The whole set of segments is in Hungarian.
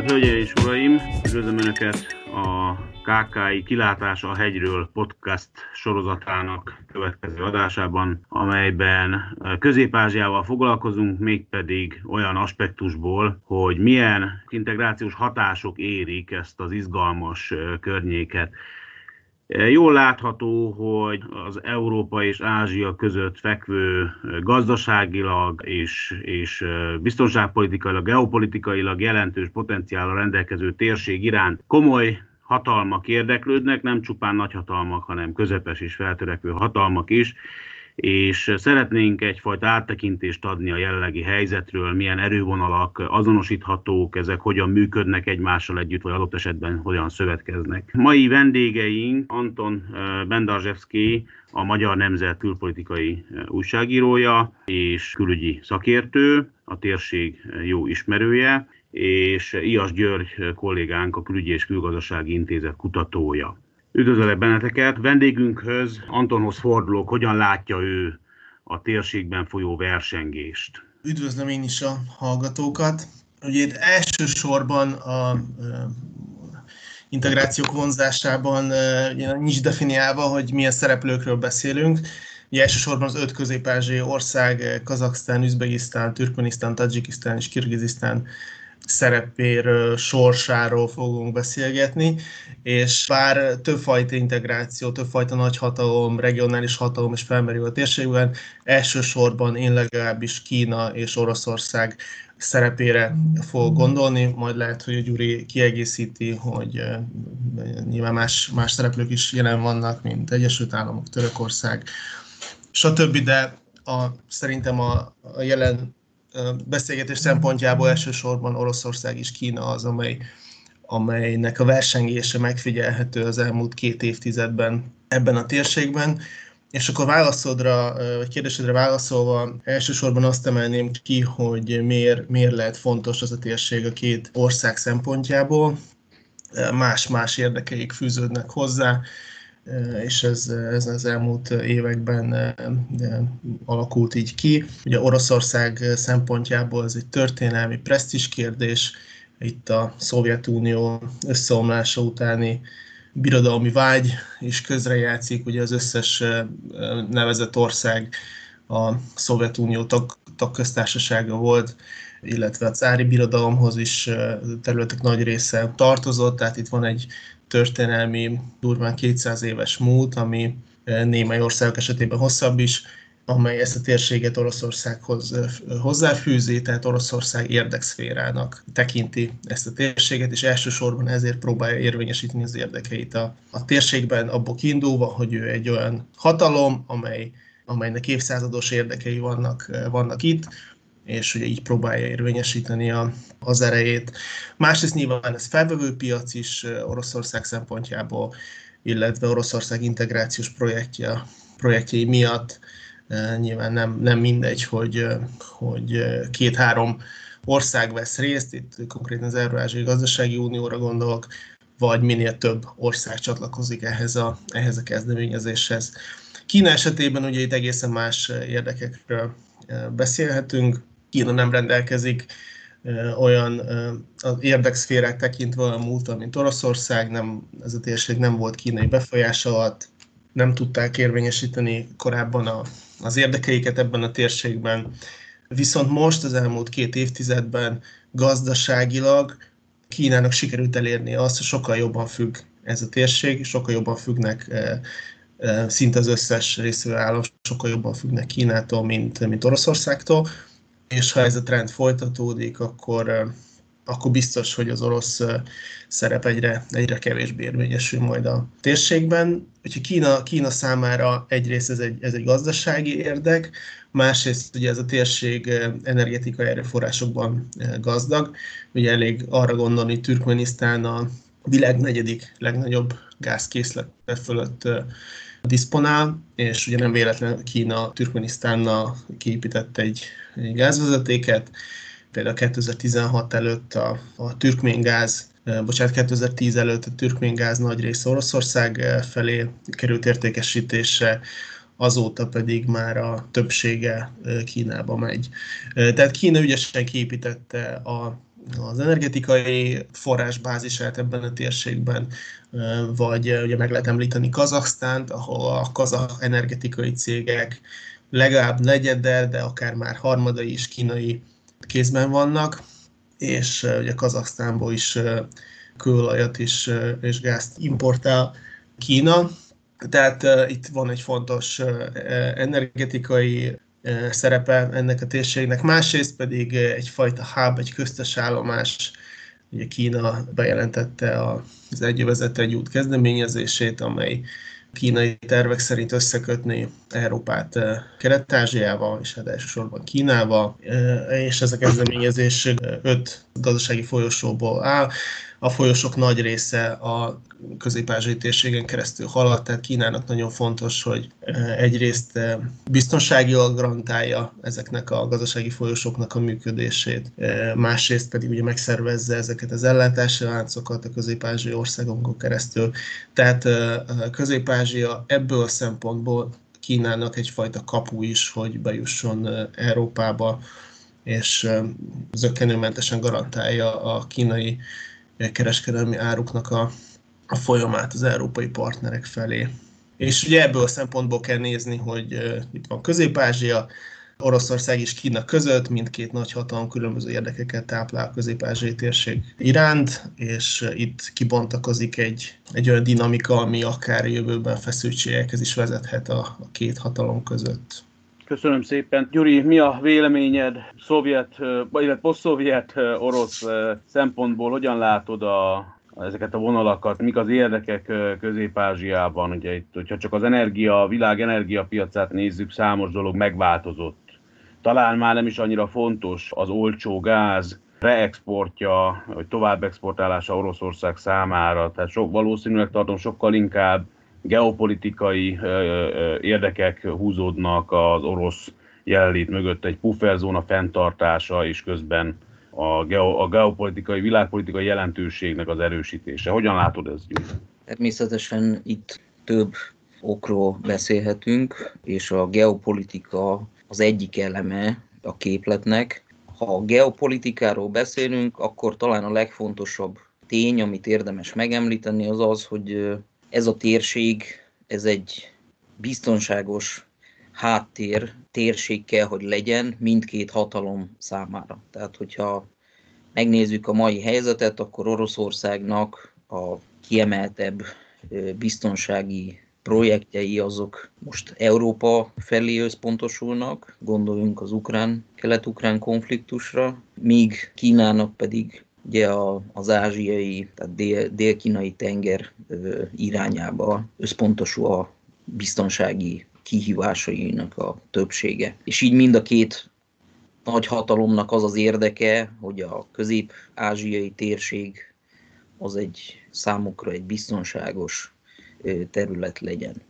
Tisztelt Hölgyeim és Uraim! Üdvözlöm Önöket a KKI Kilátása a hegyről podcast sorozatának következő adásában, amelyben Közép-Ázsiával foglalkozunk, mégpedig olyan aspektusból, hogy milyen integrációs hatások érik ezt az izgalmas környéket. Jól látható, hogy az Európa és Ázsia között fekvő gazdaságilag és, és biztonságpolitikailag, geopolitikailag jelentős potenciállal rendelkező térség iránt komoly hatalmak érdeklődnek, nem csupán nagyhatalmak, hanem közepes és feltörekvő hatalmak is, és szeretnénk egyfajta áttekintést adni a jelenlegi helyzetről, milyen erővonalak azonosíthatók, ezek hogyan működnek egymással együtt, vagy adott esetben hogyan szövetkeznek. Mai vendégeink Anton eh, Bendarzsevszki, a Magyar Nemzet külpolitikai eh, újságírója és külügyi szakértő, a térség eh, jó ismerője, és Ias György kollégánk, a Külügyi és Külgazdasági Intézet kutatója. Üdvözöllek benneteket! Vendégünkhöz, Antonhoz fordulok, hogyan látja ő a térségben folyó versengést? Üdvözlöm én is a hallgatókat. Ugye itt elsősorban a integrációk vonzásában nincs definiálva, hogy milyen szereplőkről beszélünk. Ugye elsősorban az öt közép ország, Kazaksztán, Üzbegisztán, Türkmenisztán, Tadzsikisztán és Kirgizisztán szerepéről, sorsáról fogunk beszélgetni, és bár többfajta integráció, többfajta nagyhatalom, regionális hatalom is felmerül a térségben, elsősorban én legalábbis Kína és Oroszország szerepére fog gondolni, majd lehet, hogy a Gyuri kiegészíti, hogy nyilván más, más szereplők is jelen vannak, mint Egyesült Államok, Törökország, stb., de a, szerintem a, a jelen beszélgetés szempontjából elsősorban Oroszország és Kína az, amely, amelynek a versengése megfigyelhető az elmúlt két évtizedben ebben a térségben. És akkor válaszodra, vagy kérdésedre válaszolva, elsősorban azt emelném ki, hogy miért, miért lehet fontos az a térség a két ország szempontjából. Más-más érdekeik fűződnek hozzá és ez, ez az elmúlt években alakult így ki. Ugye Oroszország szempontjából ez egy történelmi presztis kérdés, itt a Szovjetunió összeomlása utáni birodalmi vágy is közrejátszik, ugye az összes nevezett ország a Szovjetunió tag, tagköztársasága volt, illetve a cári birodalomhoz is területek nagy része tartozott, tehát itt van egy történelmi, durván 200 éves múlt, ami némely országok esetében hosszabb is, amely ezt a térséget Oroszországhoz hozzáfűzi, tehát Oroszország érdekszférának tekinti ezt a térséget, és elsősorban ezért próbálja érvényesíteni az érdekeit a, a térségben, abból kiindulva, hogy ő egy olyan hatalom, amely, amelynek évszázados érdekei vannak, vannak itt, és ugye így próbálja érvényesíteni a, az erejét. Másrészt nyilván ez felvevő piac is Oroszország szempontjából, illetve Oroszország integrációs projektje, projektjei miatt nyilván nem, nem mindegy, hogy, hogy két-három ország vesz részt, itt konkrétan az Eurázsiai Gazdasági Unióra gondolok, vagy minél több ország csatlakozik ehhez a, ehhez a kezdeményezéshez. Kína esetében ugye itt egészen más érdekekről beszélhetünk. Kína nem rendelkezik olyan az érdekszférák tekintve olyan múltal, mint Oroszország, nem, ez a térség nem volt kínai befolyás alatt, nem tudták érvényesíteni korábban a, az érdekeiket ebben a térségben. Viszont most az elmúlt két évtizedben gazdaságilag Kínának sikerült elérni azt, hogy sokkal jobban függ ez a térség, sokkal jobban függnek szinte az összes részvevő állam, sokkal jobban függnek Kínától, mint, mint Oroszországtól és ha ez a trend folytatódik, akkor, akkor biztos, hogy az orosz szerep egyre, egyre kevésbé érvényesül majd a térségben. Úgyhogy Kína, Kína számára egyrészt ez egy, ez egy gazdasági érdek, másrészt ugye ez a térség energetikai erőforrásokban gazdag. Ugye elég arra gondolni, Türkmenisztán a világ negyedik legnagyobb gázkészlete fölött diszponál, és ugye nem véletlen Kína Türkmenisztánnal kiépített egy, egy gázvezetéket, például 2016 előtt a, a türkmén gáz bocsánat, 2010 előtt a türkmén gáz nagy része Oroszország felé került értékesítésre, azóta pedig már a többsége Kínába megy. Tehát Kína ügyesen kiépítette a, az energetikai forrásbázisát ebben a térségben, vagy ugye meg lehet említeni Kazaksztánt, ahol a kazak energetikai cégek legalább negyeddel, de akár már harmadai is kínai kézben vannak, és ugye Kazaksztánból is kőolajat is, és gázt importál Kína. Tehát uh, itt van egy fontos uh, energetikai szerepe ennek a térségnek, másrészt pedig egyfajta hub, egy köztes állomás. Ugye Kína bejelentette az egyövezet egy út kezdeményezését, amely kínai tervek szerint összekötni Európát Kelet-Ázsiával, és hát elsősorban Kínával, és ez a kezdeményezés öt gazdasági folyosóból áll a folyosok nagy része a közép térségen keresztül halad, tehát Kínának nagyon fontos, hogy e, egyrészt e, biztonságilag garantálja ezeknek a gazdasági folyosóknak a működését, e, másrészt pedig ugye megszervezze ezeket az ellátási láncokat a közép országokon keresztül. Tehát Közép-Ázsia ebből a szempontból Kínának egyfajta kapu is, hogy bejusson Európába, és zöggenőmentesen garantálja a kínai kereskedelmi áruknak a, a folyamát az európai partnerek felé. És ugye ebből a szempontból kell nézni, hogy itt van Közép-Ázsia, Oroszország és Kína között, mindkét nagy hatalom különböző érdekeket táplál a közép-ázsiai térség iránt, és itt kibontakozik egy, egy olyan dinamika, ami akár jövőben feszültségekhez is vezethet a, a két hatalom között. Köszönöm szépen. Gyuri, mi a véleményed szovjet, illetve poszt-szovjet orosz szempontból? Hogyan látod a, ezeket a vonalakat, mik az érdekek Közép-Ázsiában? Ugye itt, hogyha csak az energia, a világ energiapiacát nézzük, számos dolog megváltozott. Talán már nem is annyira fontos az olcsó gáz, reexportja, vagy tovább exportálása Oroszország számára. Tehát sok, valószínűleg tartom sokkal inkább geopolitikai érdekek húzódnak az orosz jelenlét mögött, egy pufferzóna fenntartása és közben a, geo, a geopolitikai, világpolitikai jelentőségnek az erősítése. Hogyan látod ezt, Gyuri? Természetesen itt több okról beszélhetünk, és a geopolitika az egyik eleme a képletnek. Ha a geopolitikáról beszélünk, akkor talán a legfontosabb tény, amit érdemes megemlíteni, az az, hogy ez a térség, ez egy biztonságos háttér, térség kell, hogy legyen mindkét hatalom számára. Tehát, hogyha megnézzük a mai helyzetet, akkor Oroszországnak a kiemeltebb biztonsági projektjei azok most Európa felé összpontosulnak, gondoljunk az ukrán, kelet-ukrán konfliktusra, míg Kínának pedig ugye a, az ázsiai, tehát dél, dél-kínai tenger irányába összpontosul a biztonsági kihívásainak a többsége. És így mind a két nagy hatalomnak az az érdeke, hogy a közép-ázsiai térség az egy számukra egy biztonságos terület legyen.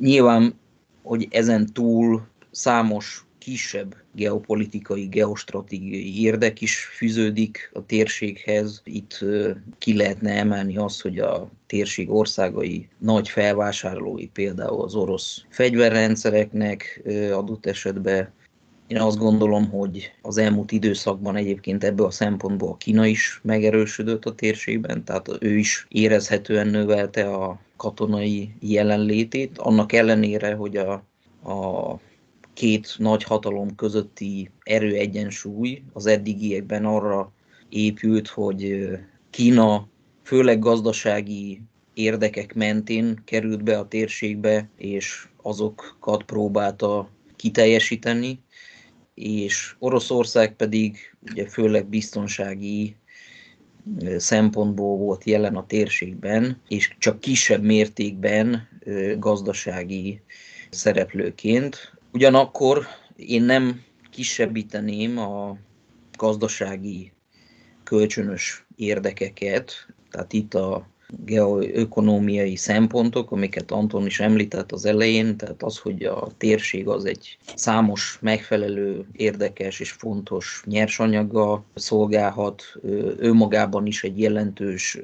Nyilván, hogy ezen túl számos kisebb geopolitikai, geostratégiai érdek is fűződik a térséghez. Itt ki lehetne emelni azt, hogy a térség országai nagy felvásárlói például az orosz fegyverrendszereknek adott esetben én azt gondolom, hogy az elmúlt időszakban egyébként ebből a szempontból a Kína is megerősödött a térségben, tehát ő is érezhetően növelte a katonai jelenlétét, annak ellenére, hogy a, a két nagy hatalom közötti erőegyensúly az eddigiekben arra épült, hogy Kína főleg gazdasági érdekek mentén került be a térségbe, és azokat próbálta kiteljesíteni, és Oroszország pedig ugye főleg biztonsági szempontból volt jelen a térségben, és csak kisebb mértékben gazdasági szereplőként. Ugyanakkor én nem kisebbíteném a gazdasági kölcsönös érdekeket, tehát itt a geoökonomiai szempontok, amiket Anton is említett az elején, tehát az, hogy a térség az egy számos megfelelő, érdekes és fontos nyersanyaga szolgálhat, ő magában is egy jelentős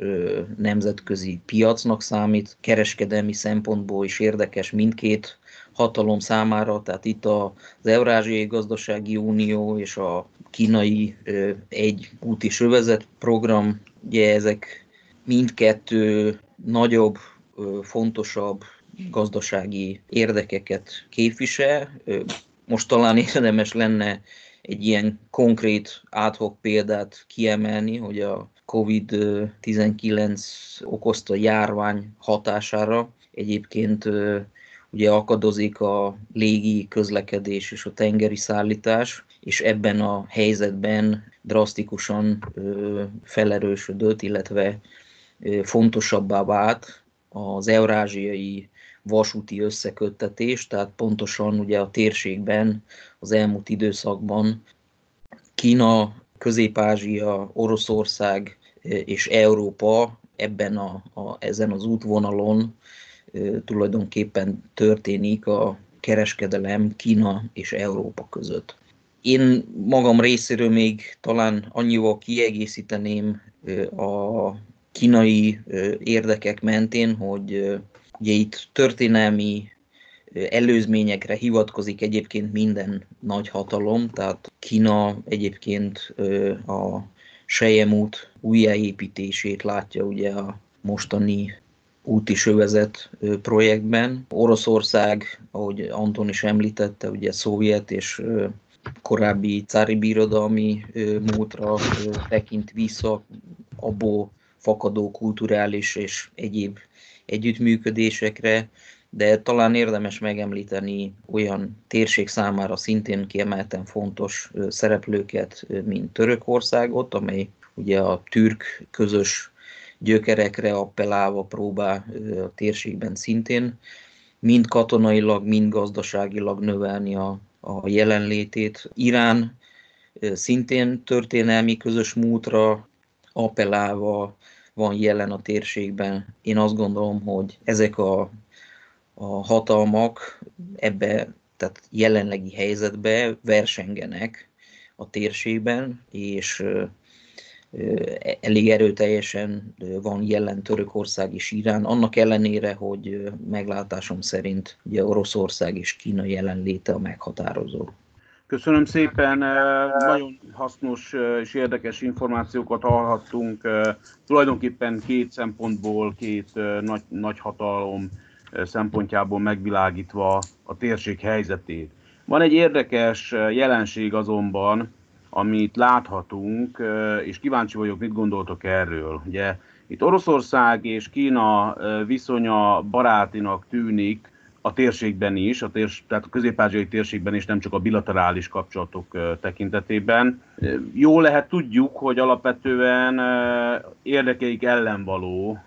nemzetközi piacnak számít, kereskedelmi szempontból is érdekes mindkét hatalom számára, tehát itt az Eurázsiai Gazdasági Unió és a kínai egy úti sövezet program, ugye ezek mindkettő nagyobb, fontosabb gazdasági érdekeket képvisel. Most talán érdemes lenne egy ilyen konkrét adhok példát kiemelni, hogy a COVID-19 okozta járvány hatására egyébként ugye akadozik a légi közlekedés és a tengeri szállítás, és ebben a helyzetben drasztikusan felerősödött, illetve fontosabbá vált az eurázsiai vasúti összeköttetés, tehát pontosan ugye a térségben az elmúlt időszakban Kína, Közép-Ázsia, Oroszország és Európa ebben a, a, ezen az útvonalon tulajdonképpen történik a kereskedelem Kína és Európa között. Én magam részéről még talán annyival kiegészíteném a kínai érdekek mentén, hogy ugye itt történelmi előzményekre hivatkozik egyébként minden nagy hatalom, tehát Kína egyébként a Sejemút újjáépítését látja ugye a mostani úti sövezet projektben. Oroszország, ahogy Anton is említette, ugye szovjet és korábbi cári birodalmi múltra tekint vissza, abból fakadó kulturális és egyéb együttműködésekre, de talán érdemes megemlíteni olyan térség számára szintén kiemelten fontos szereplőket, mint Törökországot, amely ugye a türk közös gyökerekre appellálva próbál a térségben szintén mind katonailag, mind gazdaságilag növelni a, a jelenlétét. Irán szintén történelmi közös múltra appellálva van jelen a térségben. Én azt gondolom, hogy ezek a, a hatalmak ebbe, tehát jelenlegi helyzetbe versengenek a térségben, és elég erőteljesen van jelen Törökország és Irán, annak ellenére, hogy meglátásom szerint ugye Oroszország és Kína jelenléte a meghatározó. Köszönöm szépen, nagyon hasznos és érdekes információkat hallhattunk, tulajdonképpen két szempontból, két nagy, nagy hatalom szempontjából megvilágítva a térség helyzetét. Van egy érdekes jelenség azonban, amit láthatunk, és kíváncsi vagyok, mit gondoltok erről. Ugye itt Oroszország és Kína viszonya barátinak tűnik a térségben is, a térs, tehát a közép térségben is, nem csak a bilaterális kapcsolatok tekintetében. Jó lehet tudjuk, hogy alapvetően érdekeik ellenvaló,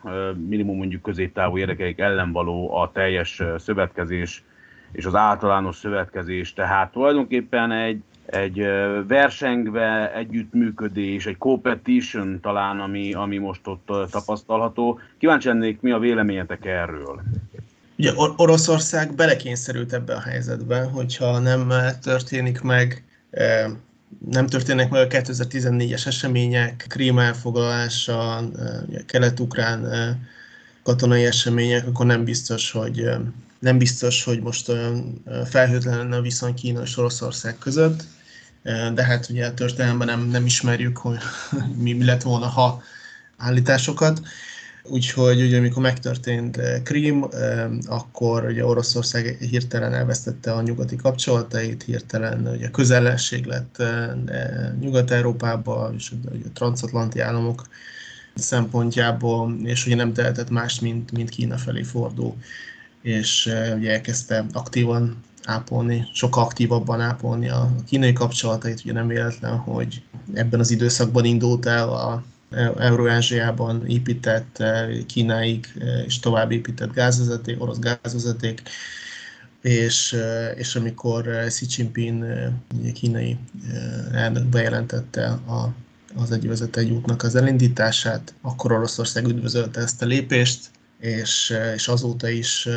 minimum mondjuk középtávú érdekeik ellenvaló a teljes szövetkezés és az általános szövetkezés. Tehát tulajdonképpen egy egy versengve együttműködés, egy competition talán, ami, ami most ott tapasztalható. Kíváncsi lennék, mi a véleményetek erről? Ugye Or- Oroszország belekényszerült ebbe a helyzetbe, hogyha nem történik meg nem történnek meg a 2014-es események, Krím elfoglalása, kelet-ukrán katonai események, akkor nem biztos, hogy nem biztos, hogy most felhőtlen lenne a viszony Kína és Oroszország között de hát ugye a történelemben nem, nem ismerjük, hogy mi, lett volna, ha állításokat. Úgyhogy ugye, amikor megtörtént Krím, akkor ugye Oroszország hirtelen elvesztette a nyugati kapcsolatait, hirtelen ugye közellenség lett Nyugat-Európába, és ugye a transatlanti államok szempontjából, és ugye nem tehetett más, mint, mint Kína felé fordul, és ugye elkezdte aktívan ápolni, sokkal aktívabban ápolni a kínai kapcsolatait. Ugye nem véletlen, hogy ebben az időszakban indult el a Eurázsiában épített eh, Kínáig eh, és tovább épített gázvezeték, orosz gázvezeték, és, eh, és amikor Xi Jinping kínai elnök bejelentette a, az egyvezet egy útnak az elindítását, akkor Oroszország üdvözölte ezt a lépést, és, és azóta is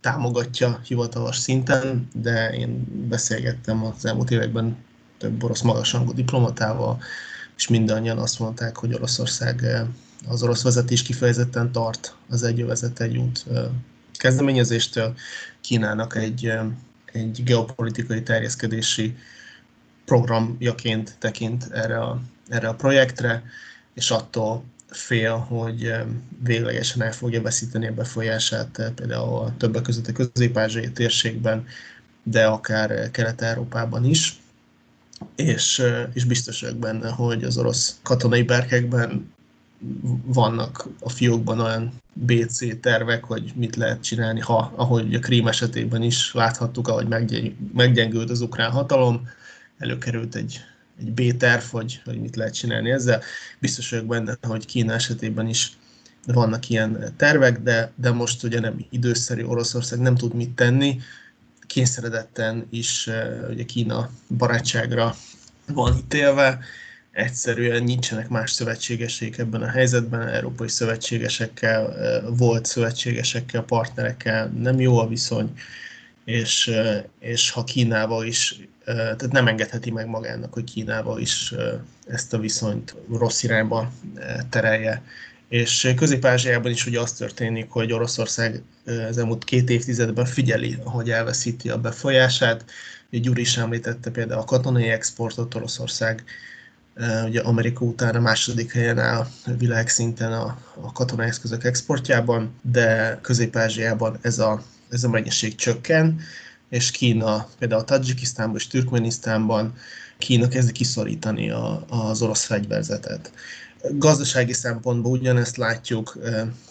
támogatja hivatalos szinten, de én beszélgettem az elmúlt években több orosz magasrangú diplomatával, és mindannyian azt mondták, hogy Oroszország, az orosz vezetés kifejezetten tart az egyövezet egy út kezdeményezéstől, Kínának egy, egy geopolitikai terjeszkedési programjaként tekint erre a, erre a projektre, és attól fél, hogy véglegesen el fogja veszíteni a befolyását például a többek között a közép térségben, de akár Kelet-Európában is. És, és biztos vagyok benne, hogy az orosz katonai berkekben vannak a fiókban olyan BC tervek, hogy mit lehet csinálni, ha, ahogy a Krím esetében is láthattuk, ahogy meggyengült az ukrán hatalom, előkerült egy, egy B-terv, hogy, hogy mit lehet csinálni ezzel. Biztos vagyok benne, hogy Kína esetében is vannak ilyen tervek, de, de most ugye nem időszerű, Oroszország nem tud mit tenni, kényszeredetten is ugye Kína barátságra van ítélve, egyszerűen nincsenek más szövetségesek ebben a helyzetben, európai szövetségesekkel, volt szövetségesekkel, partnerekkel nem jó a viszony, és, és ha Kínával is, tehát nem engedheti meg magának, hogy Kínával is ezt a viszonyt rossz irányba terelje. És Közép-Ázsiában is ugye az történik, hogy Oroszország az elmúlt két évtizedben figyeli, hogy elveszíti a befolyását. Gyuri is említette például a katonai exportot, Oroszország ugye Amerika után a második helyen áll világszinten a, a katonai eszközök exportjában, de Közép-Ázsiában ez a, ez a mennyiség csökken, és Kína, például Tajikisztánban és Türkmenisztánban Kína kezdi kiszorítani a, az orosz fegyverzetet. Gazdasági szempontból ugyanezt látjuk,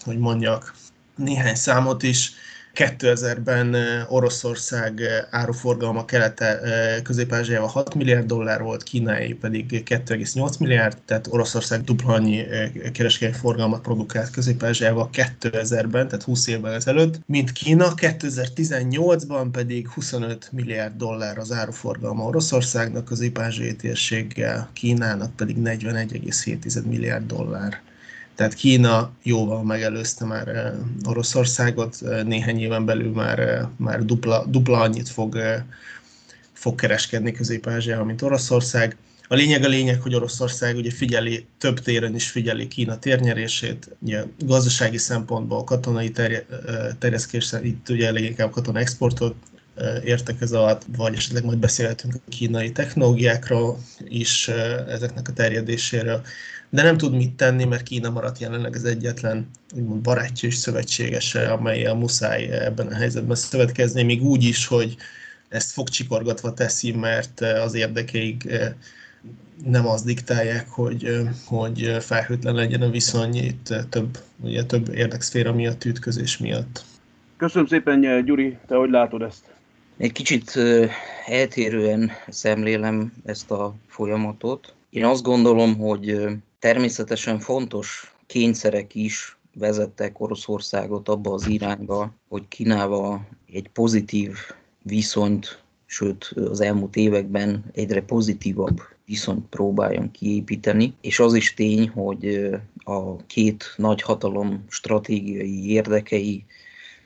hogy mondjak néhány számot is, 2000-ben Oroszország áruforgalma kelete közép 6 milliárd dollár volt, Kínai pedig 2,8 milliárd, tehát Oroszország dupla annyi kereskedelmi forgalmat produkált közép 2000-ben, tehát 20 évvel ezelőtt, mint Kína, 2018-ban pedig 25 milliárd dollár az áruforgalma Oroszországnak, közép térséggel, Kínának pedig 41,7 milliárd dollár. Tehát Kína jóval megelőzte már eh, Oroszországot, eh, néhány éven belül már, eh, már dupla, dupla annyit fog, fog kereskedni Közép-Ázsiában, mint Oroszország. A lényeg a lényeg, hogy Oroszország ugye figyeli, több téren is figyeli Kína térnyerését, ugye gazdasági szempontból, katonai terje, terjeszkés, itt ugye elég inkább katona exportot értek ez alatt, vagy esetleg majd beszélhetünk a kínai technológiákról is, ezeknek a terjedéséről de nem tud mit tenni, mert Kína maradt jelenleg az egyetlen úgymond barátja és szövetségese, amelyel muszáj ebben a helyzetben szövetkezni, még úgy is, hogy ezt fogcsikorgatva teszi, mert az érdekeig nem az diktálják, hogy, hogy felhőtlen legyen a viszony itt több, ugye több érdekszféra miatt, ütközés miatt. Köszönöm szépen, Gyuri, te hogy látod ezt? Egy kicsit eltérően szemlélem ezt a folyamatot. Én azt gondolom, hogy Természetesen fontos kényszerek is vezettek Oroszországot abba az irányba, hogy Kínával egy pozitív viszonyt, sőt az elmúlt években egyre pozitívabb viszonyt próbáljon kiépíteni. És az is tény, hogy a két nagy hatalom stratégiai érdekei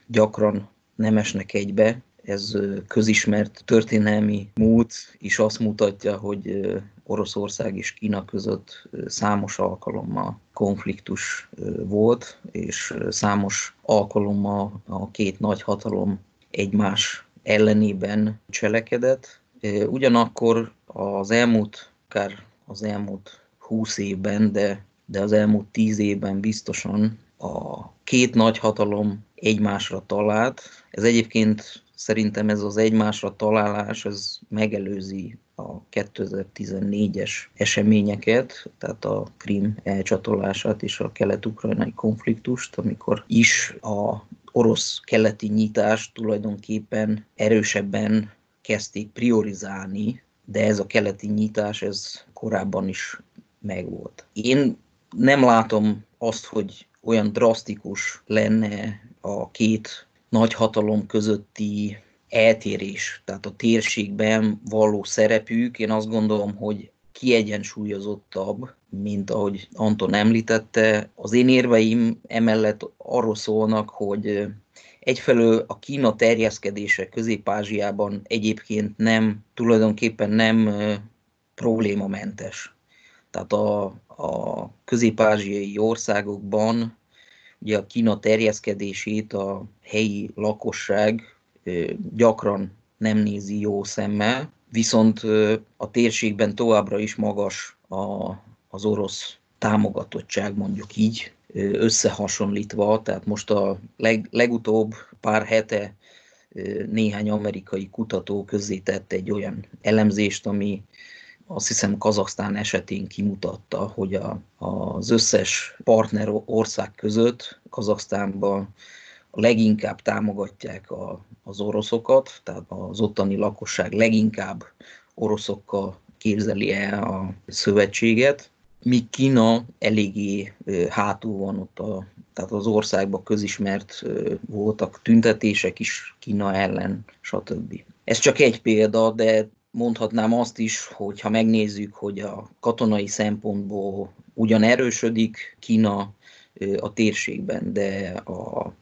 gyakran nem esnek egybe, ez közismert történelmi múlt is azt mutatja, hogy Oroszország és Kína között számos alkalommal konfliktus volt, és számos alkalommal a két nagy hatalom egymás ellenében cselekedett. Ugyanakkor az elmúlt, akár az elmúlt húsz évben, de, de az elmúlt tíz évben biztosan a két nagy hatalom egymásra talált. Ez egyébként Szerintem ez az egymásra találás, ez megelőzi a 2014-es eseményeket, tehát a Krim elcsatolását és a kelet-ukrajnai konfliktust, amikor is a orosz keleti nyitást tulajdonképpen erősebben kezdték priorizálni, de ez a keleti nyitás, ez korábban is megvolt. Én nem látom azt, hogy olyan drasztikus lenne a két nagy hatalom közötti eltérés, tehát a térségben való szerepük, én azt gondolom, hogy kiegyensúlyozottabb, mint ahogy Anton említette. Az én érveim emellett arról szólnak, hogy egyfelől a Kína terjeszkedése Közép-Ázsiában egyébként nem, tulajdonképpen nem problémamentes. Tehát a, a közép-ázsiai országokban Ugye a Kína terjeszkedését a helyi lakosság gyakran nem nézi jó szemmel, viszont a térségben továbbra is magas a, az orosz támogatottság, mondjuk így, összehasonlítva, tehát most a leg, legutóbb pár hete néhány amerikai kutató tett egy olyan elemzést, ami azt hiszem Kazaksztán esetén kimutatta, hogy a, az összes partner ország között Kazaksztánban leginkább támogatják a, az oroszokat, tehát az ottani lakosság leginkább oroszokkal képzeli el a szövetséget, míg Kína eléggé hátul van ott a, tehát az országban közismert voltak tüntetések is Kína ellen, stb. Ez csak egy példa, de mondhatnám azt is, hogy ha megnézzük, hogy a katonai szempontból ugyan erősödik Kína a térségben, de a,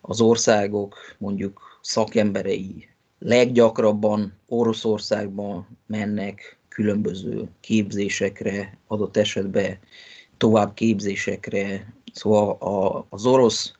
az országok mondjuk szakemberei leggyakrabban Oroszországban mennek különböző képzésekre, adott esetben tovább képzésekre. Szóval a, az orosz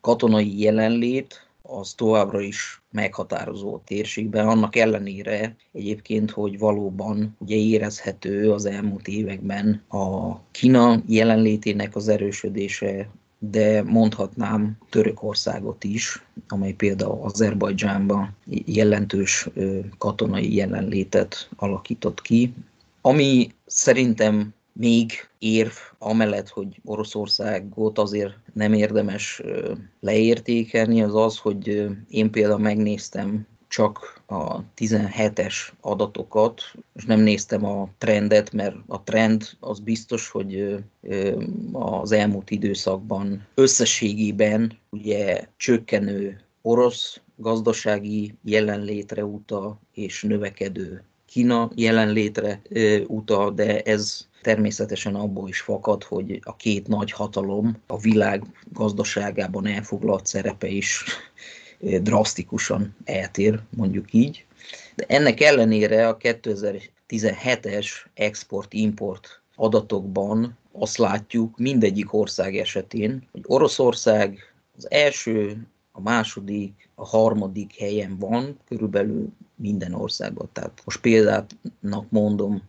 katonai jelenlét az továbbra is meghatározó a térségben, annak ellenére egyébként, hogy valóban ugye érezhető az elmúlt években a Kína jelenlétének az erősödése, de mondhatnám Törökországot is, amely például Azerbajdzsánban jelentős katonai jelenlétet alakított ki. Ami szerintem még érv amellett, hogy Oroszországot azért nem érdemes leértékelni, az az, hogy én például megnéztem csak a 17-es adatokat, és nem néztem a trendet, mert a trend az biztos, hogy az elmúlt időszakban összességében ugye csökkenő orosz gazdasági jelenlétre uta és növekedő Kína jelenlétre uta, de ez természetesen abból is fakad, hogy a két nagy hatalom a világ gazdaságában elfoglalt szerepe is drasztikusan eltér, mondjuk így. De ennek ellenére a 2017-es export-import adatokban azt látjuk mindegyik ország esetén, hogy Oroszország az első, a második, a harmadik helyen van, körülbelül minden országban. Tehát most példának mondom,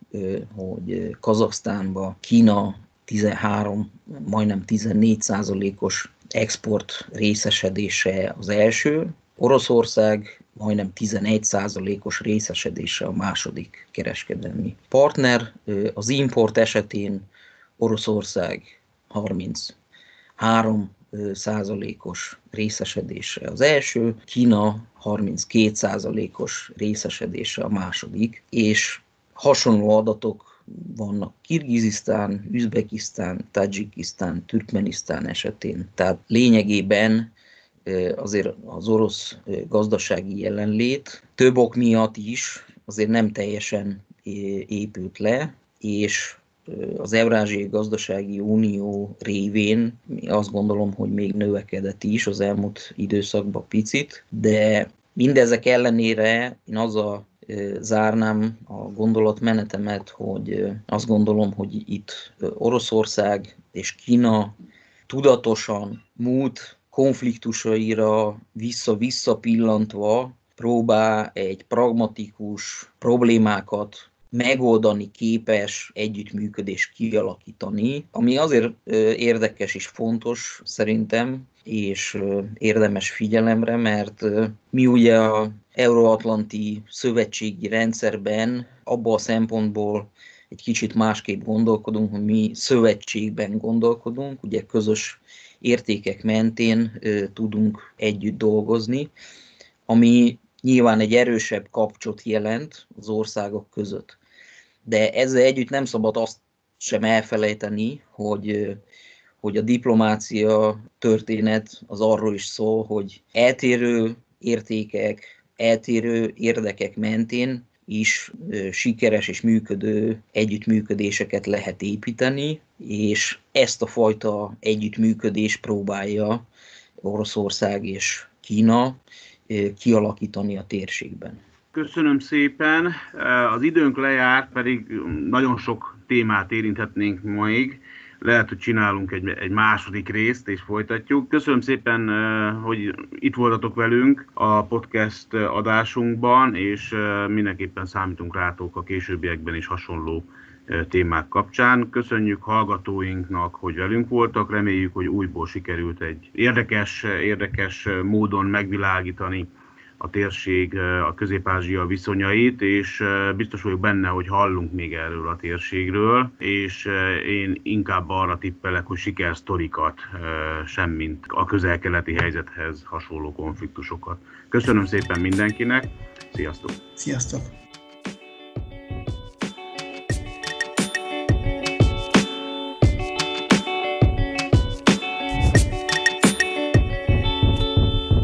hogy Kazaksztánban Kína 13, majdnem 14 százalékos export részesedése az első, Oroszország majdnem 11%-os részesedése a második kereskedelmi partner. Az import esetén Oroszország 33 százalékos részesedése az első, Kína 32 százalékos részesedése a második, és hasonló adatok vannak Kirgizisztán, Üzbekisztán, Tajikisztán, Türkmenisztán esetén. Tehát lényegében azért az orosz gazdasági jelenlét több ok miatt is azért nem teljesen épült le, és az Eurázsiai Gazdasági Unió révén azt gondolom, hogy még növekedett is az elmúlt időszakban picit, de mindezek ellenére én a zárnám a gondolatmenetemet, hogy azt gondolom, hogy itt Oroszország és Kína tudatosan múlt konfliktusaira vissza-vissza pillantva próbál egy pragmatikus problémákat megoldani képes együttműködés kialakítani, ami azért érdekes és fontos szerintem, és érdemes figyelemre, mert mi ugye a Euróatlanti szövetségi rendszerben abban a szempontból egy kicsit másképp gondolkodunk, hogy mi szövetségben gondolkodunk, ugye közös értékek mentén tudunk együtt dolgozni, ami nyilván egy erősebb kapcsot jelent az országok között. De ezzel együtt nem szabad azt sem elfelejteni, hogy hogy a diplomácia történet az arról is szól, hogy eltérő értékek, eltérő érdekek mentén is sikeres és működő együttműködéseket lehet építeni, és ezt a fajta együttműködést próbálja Oroszország és Kína kialakítani a térségben. Köszönöm szépen. Az időnk lejárt, pedig nagyon sok témát érinthetnénk még. lehet, hogy csinálunk egy, egy második részt, és folytatjuk. Köszönöm szépen, hogy itt voltatok velünk a podcast adásunkban, és mindenképpen számítunk rátok a későbbiekben is hasonló témák kapcsán. Köszönjük hallgatóinknak, hogy velünk voltak, reméljük, hogy újból sikerült egy érdekes, érdekes módon megvilágítani a térség, a közép-ázsia viszonyait, és biztos vagyok benne, hogy hallunk még erről a térségről, és én inkább arra tippelek, hogy sikersztorikat, semmint a közel-keleti helyzethez hasonló konfliktusokat. Köszönöm szépen mindenkinek, sziasztok! Sziasztok!